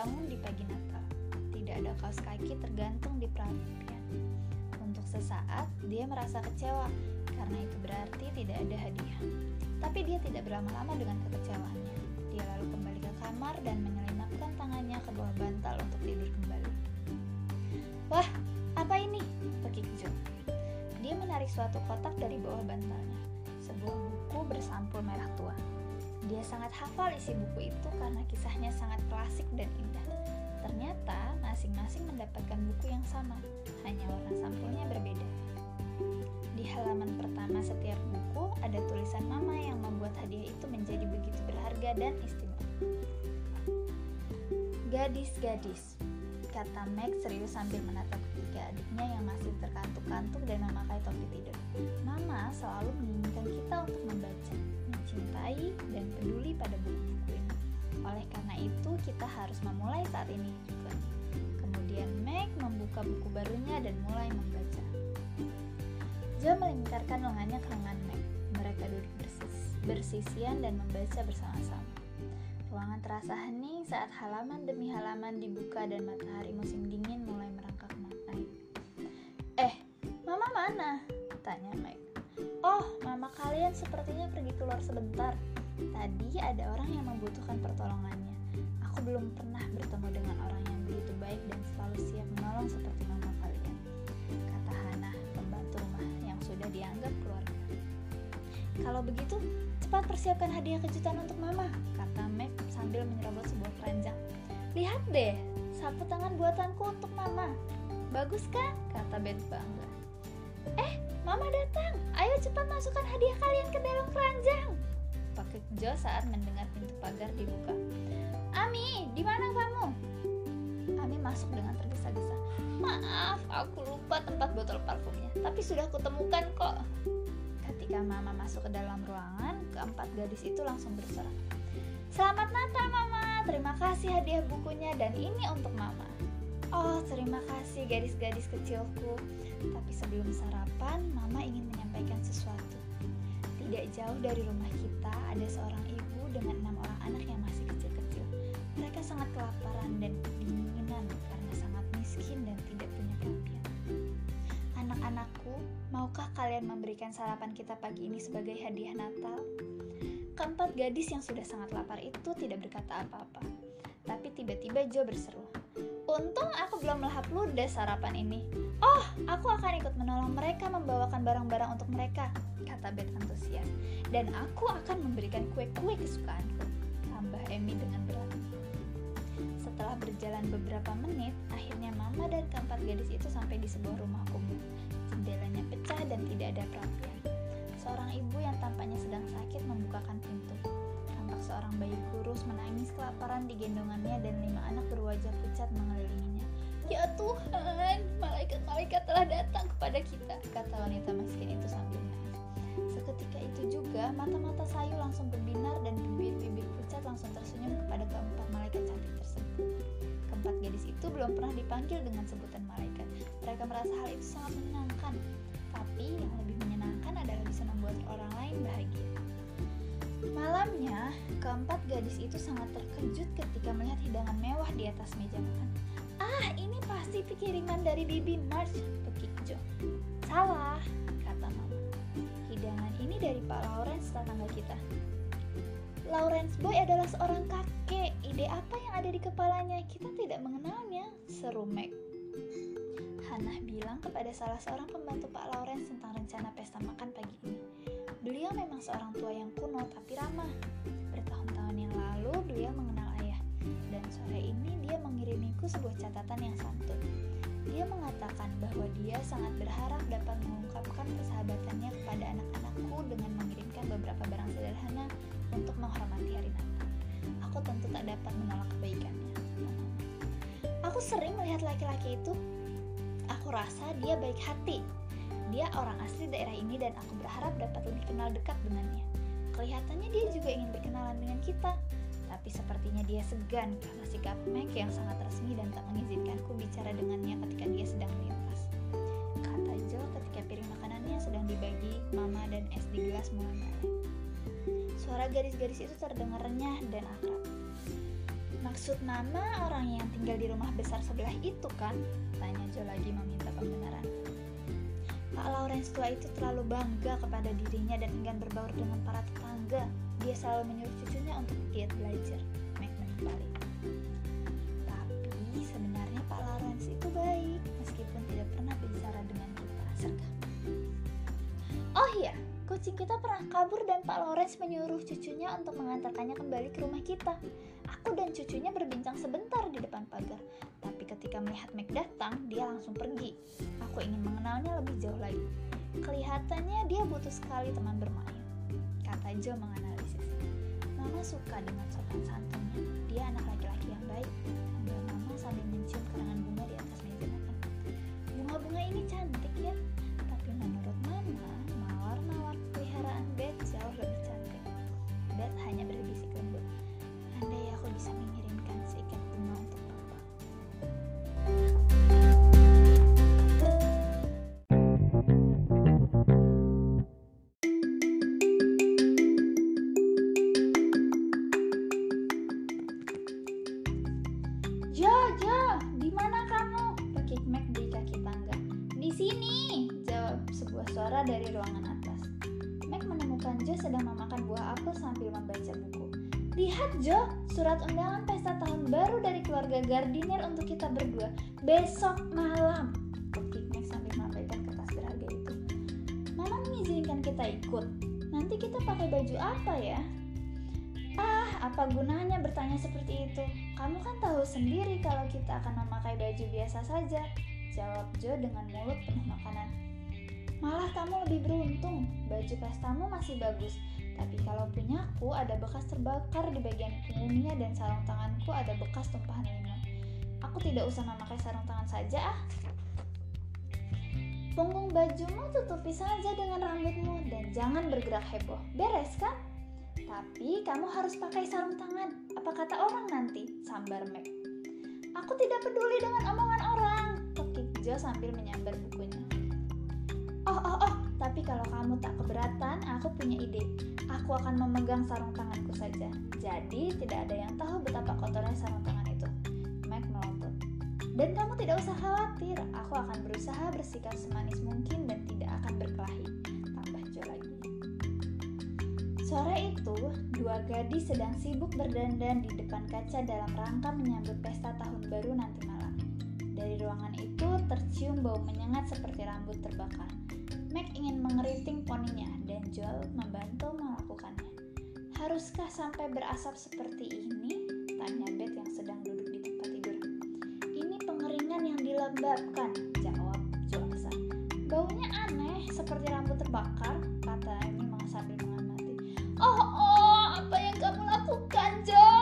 terbangun di pagi Natal. Tidak ada kaos kaki tergantung di perapian. Untuk sesaat, dia merasa kecewa karena itu berarti tidak ada hadiah. Tapi dia tidak berlama-lama dengan kekecewaannya. Dia lalu kembali ke kamar dan menyelinapkan tangannya ke bawah bantal untuk tidur kembali. Wah, apa ini? Pekik Joe. Dia menarik suatu kotak dari bawah bantalnya. Sebuah buku bersampul merah tua. Dia sangat hafal isi buku itu karena kisahnya sangat klasik dan indah. Ternyata masing-masing mendapatkan buku yang sama, hanya warna sampulnya berbeda. Di halaman pertama setiap buku ada tulisan mama yang membuat hadiah itu menjadi begitu berharga dan istimewa. Gadis-gadis, kata Meg serius sambil menatap ketiga adiknya yang masih terkantuk-kantuk dan memakai topi tidur. Mama selalu menginginkan kita untuk membaca, mencintai, dan peduli pada buku-buku ini. Oleh karena itu, kita harus memulai saat ini juga. Kemudian Meg membuka buku barunya dan mulai membaca. Joe melingkarkan lengannya ke lengan Meg. Mereka duduk bersis, bersisian dan membaca bersama-sama. Ruangan terasa hening saat halaman demi halaman dibuka dan matahari musim dingin mulai merangkak naik. Eh, mama mana? Tanya Meg. Oh, mama kalian sepertinya pergi keluar sebentar. Tadi ada orang yang membutuhkan pertolongannya. Aku belum pernah bertemu dengan orang yang begitu baik dan selalu siap menolong seperti mama kalian. Kata Hana, pembantu rumah yang sudah dianggap keluarga. Kalau begitu, cepat persiapkan hadiah kejutan untuk mama, kata Meg sambil menyerobot sebuah keranjang. Lihat deh, sapu tangan buatanku untuk mama. Bagus kan? kata Beth bangga. Eh, mama datang. Ayo cepat masukkan hadiah kalian ke dalam keranjang. Pakai Jo saat mendengar pintu pagar dibuka. Ami, di mana kamu? Ami masuk dengan tergesa-gesa. Maaf, aku lupa tempat botol parfumnya, tapi sudah kutemukan kok. Ketika Mama masuk ke dalam ruangan, keempat gadis itu langsung bersorak. Selamat Natal Mama, terima kasih hadiah bukunya dan ini untuk Mama. Oh, terima kasih gadis-gadis kecilku. Tapi sebelum sarapan, Mama ingin menyampaikan sesuatu. Tidak jauh dari rumah kita ada seorang ibu dengan enam orang anak yang masih kecil-kecil. Mereka sangat kelaparan dan kedinginan karena sangat miskin dan tidak punya perapian. Anak-anakku, maukah kalian memberikan sarapan kita pagi ini sebagai hadiah Natal? Keempat gadis yang sudah sangat lapar itu tidak berkata apa-apa. Tapi tiba-tiba Joe berseru, Untung aku belum melahap ludes sarapan ini. Oh, aku akan ikut menolong mereka membawakan barang-barang untuk mereka, kata Beth antusias. Dan aku akan memberikan kue-kue kesukaanku, tambah Emmy dengan berani. Setelah berjalan beberapa menit, akhirnya Mama dan keempat gadis itu sampai di sebuah rumah kumuh. Jendelanya pecah dan tidak ada perapian. Seorang ibu yang tampaknya sedang sakit membukakan pintu. Tampak seorang bayi kurus menangis kelaparan di gendongannya dan lima anak berwajah pucat mengelilinginya. Ya Tuhan, malaikat-malaikat telah datang kepada kita, kata wanita miskin itu sambil menangis. Seketika itu juga, mata-mata Sayu langsung berbinar dan bibir-bibir pucat langsung tersenyum kepada keempat malaikat cantik tersebut. Keempat gadis itu belum pernah dipanggil dengan sebutan malaikat. Mereka merasa hal itu sangat menyenangkan. Tapi yang lebih menyenangkan adalah bisa membuat orang lain bahagia. Malamnya, keempat gadis itu sangat terkejut ketika melihat hidangan mewah di atas meja makan. Ah, ini pasti kiriman dari Bibi March, pekik Jo. Salah, kata Mama. Hidangan ini dari Pak Lawrence tetangga kita. Lawrence Boy adalah seorang kakek. Ide apa yang ada di kepalanya? Kita tidak mengenalnya, seru Meg. Hannah bilang kepada salah seorang pembantu Pak Lawrence tentang rencana pesta makan pagi ini. Beliau memang seorang tua yang kuno tapi ramah. Bertahun-tahun yang lalu beliau mengenal ayah, dan sore ini dia mengirimiku sebuah catatan yang santun. Dia mengatakan bahwa dia sangat berharap dapat mengungkapkan persahabatannya kepada anak-anakku dengan mengirimkan beberapa barang sederhana untuk menghormati hari Natal. Aku tentu tak dapat menolak kebaikannya. Aku sering melihat laki-laki itu. Aku rasa dia baik hati. Dia orang asli daerah ini dan aku berharap dapat lebih kenal dekat dengannya. Kelihatannya dia juga ingin berkenalan dengan kita. Tapi sepertinya dia segan karena sikap Meg yang sangat resmi dan tak mengizinkanku bicara dengannya ketika dia sedang melintas. Kata Joe ketika piring makanannya sedang dibagi Mama dan es di gelas mulai. Suara garis-garis itu terdengar renyah dan akrab. Maksud mama orang yang tinggal di rumah besar sebelah itu kan? Tanya Jo lagi meminta pembenaran. Pak Lawrence tua itu terlalu bangga kepada dirinya dan enggan berbaur dengan para tetangga. Dia selalu menyuruh cucunya untuk giat belajar. Mac menimpali. Tapi sebenarnya Pak Lawrence itu baik, meskipun tidak pernah bicara dengan kita. Oh iya, kucing kita pernah kabur dan Pak Lawrence menyuruh cucunya untuk mengantarkannya kembali ke rumah kita. Aku dan cucunya berbincang sebentar di depan pagar, tapi ketika melihat Mac datang, dia langsung pergi. Aku ingin mengenalnya lebih jauh lagi. Kelihatannya dia butuh sekali teman bermain, kata Joe menganalisis. Mama suka dengan sopan santunnya. Dia anak laki-laki yang baik. Sambil Mama sambil mencium karangan bunga di atas meja makan. Bunga-bunga ini cantik ya, berdua besok malam. Mac sambil melambaikan kertas berharga itu. Mama mengizinkan kita ikut. Nanti kita pakai baju apa ya? Ah, apa gunanya bertanya seperti itu? Kamu kan tahu sendiri kalau kita akan memakai baju biasa saja. Jawab Joe dengan mulut penuh makanan. Malah kamu lebih beruntung, baju pestamu masih bagus. Tapi kalau punyaku ada bekas terbakar di bagian punggungnya dan sarung tanganku ada bekas tumpahan limau. Aku tidak usah memakai sarung tangan saja ah. Punggung bajumu tutupi saja dengan rambutmu dan jangan bergerak heboh. Beres kan? Tapi kamu harus pakai sarung tangan. Apa kata orang nanti? Sambar Mac. Aku tidak peduli dengan omongan orang. Pekik Jo sambil menyambar bukunya. Oh, oh, oh. Tapi kalau kamu tak keberatan, aku punya ide. Aku akan memegang sarung tanganku saja. Jadi tidak ada yang tahu betapa kotornya Dan kamu tidak usah khawatir. Aku akan berusaha bersikap semanis mungkin dan tidak akan berkelahi. Tambah Jo lagi. Sore itu, dua gadis sedang sibuk berdandan di depan kaca dalam rangka menyambut pesta tahun baru nanti malam. Dari ruangan itu tercium bau menyengat seperti rambut terbakar. Mac ingin mengeriting poninya dan Joel membantu melakukannya. Haruskah sampai berasap seperti ini? Tanya Beth yang sedang duduk dilembabkan, jawab Joel. Baunya aneh, seperti rambut terbakar, kata Amy sambil mengamati. Oh, oh, apa yang kamu lakukan, Jo?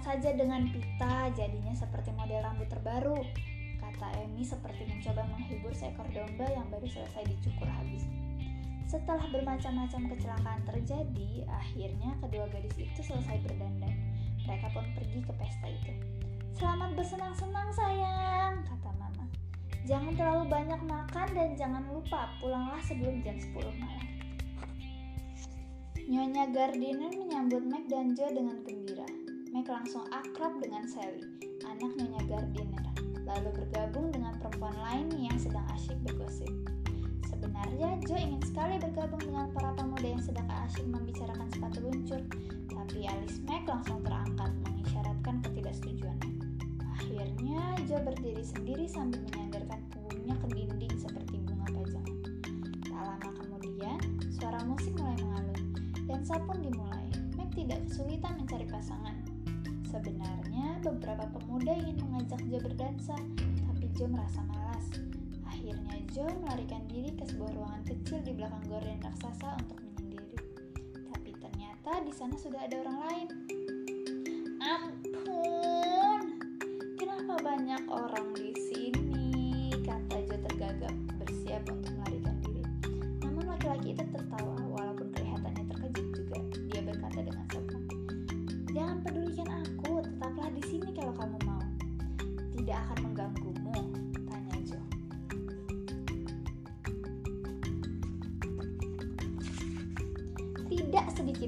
Ikat saja dengan pita, jadinya seperti model rambut terbaru kata Amy seperti mencoba menghibur seekor domba yang baru selesai dicukur habis. Setelah bermacam-macam kecelakaan terjadi, akhirnya kedua gadis itu selesai berdandan. Mereka pun pergi ke pesta itu. Selamat bersenang-senang sayang, kata mama. Jangan terlalu banyak makan dan jangan lupa pulanglah sebelum jam 10 malam. Nyonya Gardiner menyambut Mac dan Joe dengan gembira. Mac langsung akrab dengan Sally, anak Nyonya Gardiner lalu bergabung dengan perempuan lain yang sedang asyik bergosip. Sebenarnya Joe ingin sekali bergabung dengan para pemuda yang sedang asyik membicarakan sepatu luncur, tapi alis Mac langsung terangkat mengisyaratkan ketidaksetujuannya. Akhirnya Joe berdiri sendiri sambil menyandarkan punggungnya ke dinding seperti bunga pajangan. Tak lama kemudian, suara musik mulai mengalun, dan pun dimulai. Mac tidak kesulitan mencari pasangan. Sebenarnya beberapa pemuda ingin mengajak Joe berdansa, tapi Joe merasa malas. Akhirnya Joe melarikan diri ke sebuah ruangan kecil di belakang gorden raksasa untuk menyendiri. Tapi ternyata di sana sudah ada orang lain.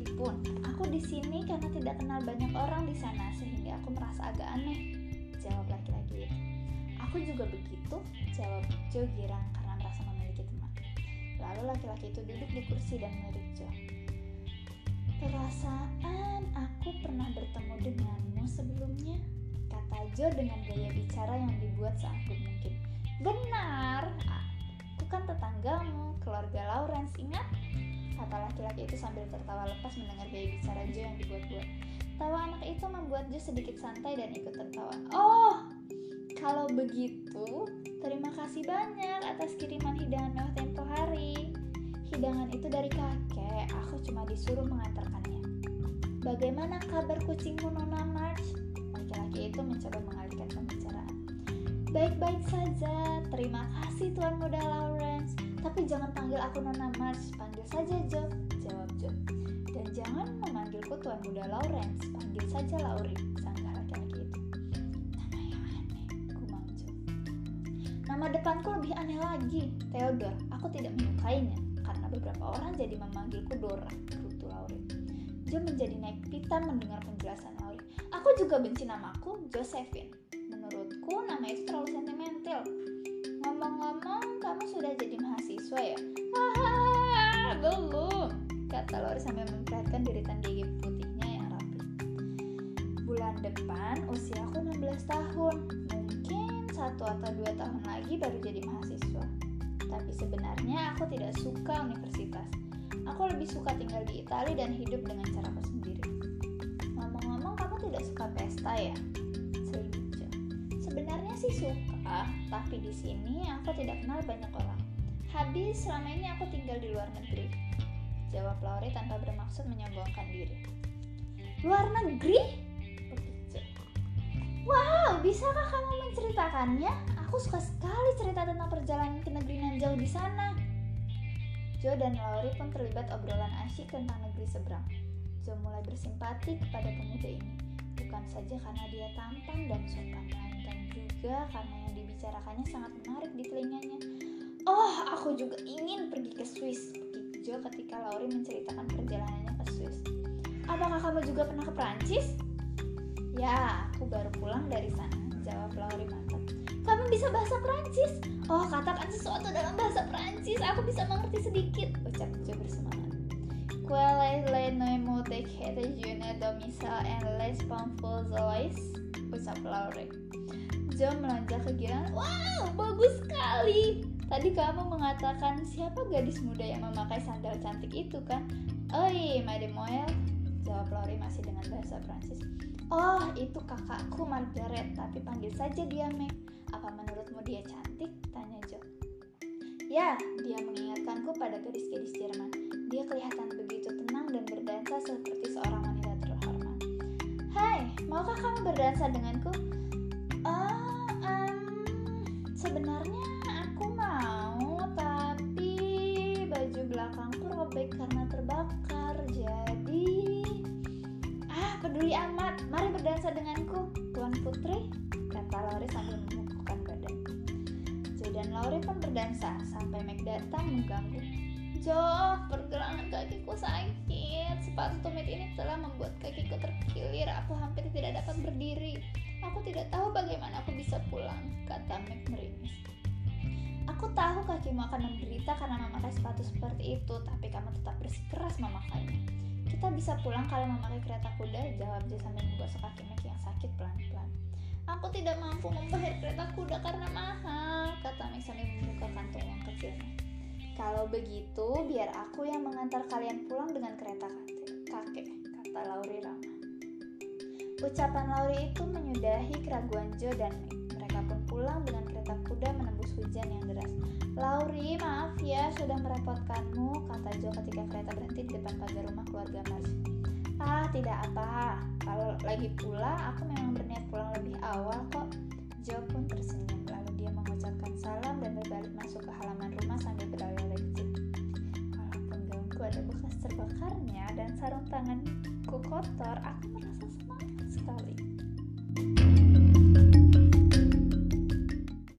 Tidak sedikit pun. Aku di sini karena tidak kenal banyak orang di sana sehingga aku merasa agak aneh. Jawab laki-laki itu. Aku juga begitu, jawab Jo girang karena merasa memiliki teman. Lalu laki-laki itu duduk di kursi dan melirik Jo. Perasaan aku pernah bertemu denganmu sebelumnya, kata Jo dengan gaya bicara yang dibuat seangkuh mungkin. Benar, aku kan tetanggamu, keluarga Lawrence, ingat? Kata laki-laki itu sambil tertawa lepas mendengar gaya bicara Jo yang dibuat-buat. Tawa anak itu membuat Jo sedikit santai dan ikut tertawa. Oh, kalau begitu, terima kasih banyak atas kiriman hidangan mewah tempo hari. Hidangan itu dari kakek, aku cuma disuruh mengantarkannya. Bagaimana kabar kucingmu Nona March? Laki-laki itu mencoba mengalihkan pembicaraan. Baik-baik saja, terima kasih Tuan Muda Lawrence. Tapi jangan panggil aku Nona March, panggil saja Jo, jawab Jo. Dan jangan memanggilku Tuan Muda Lawrence, panggil saja Lauri, sanggah laki-laki itu. Nama yang aneh, gumam Jo. Nama depanku lebih aneh lagi, Theodore. Aku tidak menyukainya, karena beberapa orang jadi memanggilku Dora, gerutu Lauri. Jo menjadi naik pita mendengar penjelasan Lauri. Aku juga benci namaku, Josephine. Menurutku nama itu terlalu sentimental. Ngomong-ngomong, kamu sudah jadi mahasiswa ya? Hahaha, belum, kata Lauri sambil memperlihatkan diritan gigi putihnya yang rapi. Bulan depan usiaku 16 tahun. Mungkin satu atau dua tahun lagi baru jadi mahasiswa. Tapi sebenarnya aku tidak suka universitas. Aku lebih suka tinggal di Italia dan hidup dengan caraku sendiri. Ngomong-ngomong, kamu tidak suka pesta ya? Sebenarnya sih suka, tapi di sini aku tidak kenal banyak orang. Habis selama ini aku tinggal di luar negeri. Jawab Lauri tanpa bermaksud menyombongkan diri. Luar negeri? Wow, bisakah kamu menceritakannya? Aku suka sekali cerita tentang perjalanan ke negeri nan jauh di sana. Jo dan Lauri pun terlibat obrolan asyik tentang negeri seberang. Jo mulai bersimpati kepada pemuda ini, bukan saja karena dia tampan dan sopan, juga karena yang dibicarakannya sangat menarik di telinganya. Oh, aku juga ingin pergi ke Swiss, begitu Jo ketika Lauri menceritakan perjalanannya ke Swiss. Apakah kamu juga pernah ke Prancis? Ya, aku baru pulang dari sana, jawab Lauri mantap. Kamu bisa bahasa Prancis? Oh, katakan sesuatu dalam bahasa Prancis. Aku bisa mengerti sedikit, ucap Jo bersemangat. Quelle le nomo de kete june domicile and les pampozois, ucap Lauri. Jo melonjak kegirangan. Wow, bagus sekali. Tadi kamu mengatakan siapa gadis muda yang memakai sandal cantik itu kan? Oi, mademoiselle, jawab Lauri masih dengan bahasa Prancis. Oh, itu kakakku Margaret, tapi panggil saja dia Meg. Apa menurutmu dia cantik? Tanya Jo. Ya, dia mengingatkanku pada gadis-gadis Jerman. Dia kelihatan begitu tenang dan berdansa seperti seorang wanita terhormat. Hai, maukah kamu berdansa denganku? Ah, um, sebenarnya aku mau, tapi baju belakangku robek karena terbakar. Jadi, ah, peduli amat. Mari berdansa denganku, Tuan Putri, kata Lauri sambil memukulkan badan. Jo dan Lauri pun berdansa sampai Meg datang mengganggu. Jo, pergelangan kakiku sakit. Sepatu tumit ini telah membuat kakiku terkilir. Aku hampir tidak dapat berdiri. Aku tidak tahu bagaimana aku bisa pulang, kata Meg meringis. Aku tahu kakimu akan menderita karena memakai sepatu seperti itu, tapi kamu tetap bersikeras memakainya. Kita bisa pulang kalau memakai kereta kuda, jawab Jo sambil menggosok kaki Meg yang sakit pelan-pelan. Aku tidak mampu membayar kereta kuda karena mahal, kata Meg sambil membuka kantong uang kecilnya. Kalau begitu, biar aku yang mengantar kalian pulang dengan kereta kakek, kata Lauri ramah. Ucapan Lauri itu menyudahi keraguan Jo dan. Mereka pun pulang dengan kereta kuda menembus hujan yang deras. Lauri, maaf ya sudah merepotkanmu, kata Jo ketika kereta berhenti di depan pagar rumah keluarga Mas. Ah, tidak apa. Kalau lagi pula, aku memang berniat pulang lebih awal kok. Jo pun tersenyum, lalu dia mengucapkan salam dan berbalik masuk ke halaman rumah sambil berlari kecil. Walaupun gaunku ada bekas terbakarnya dan sarung tanganku kotor, aku merasa. talento.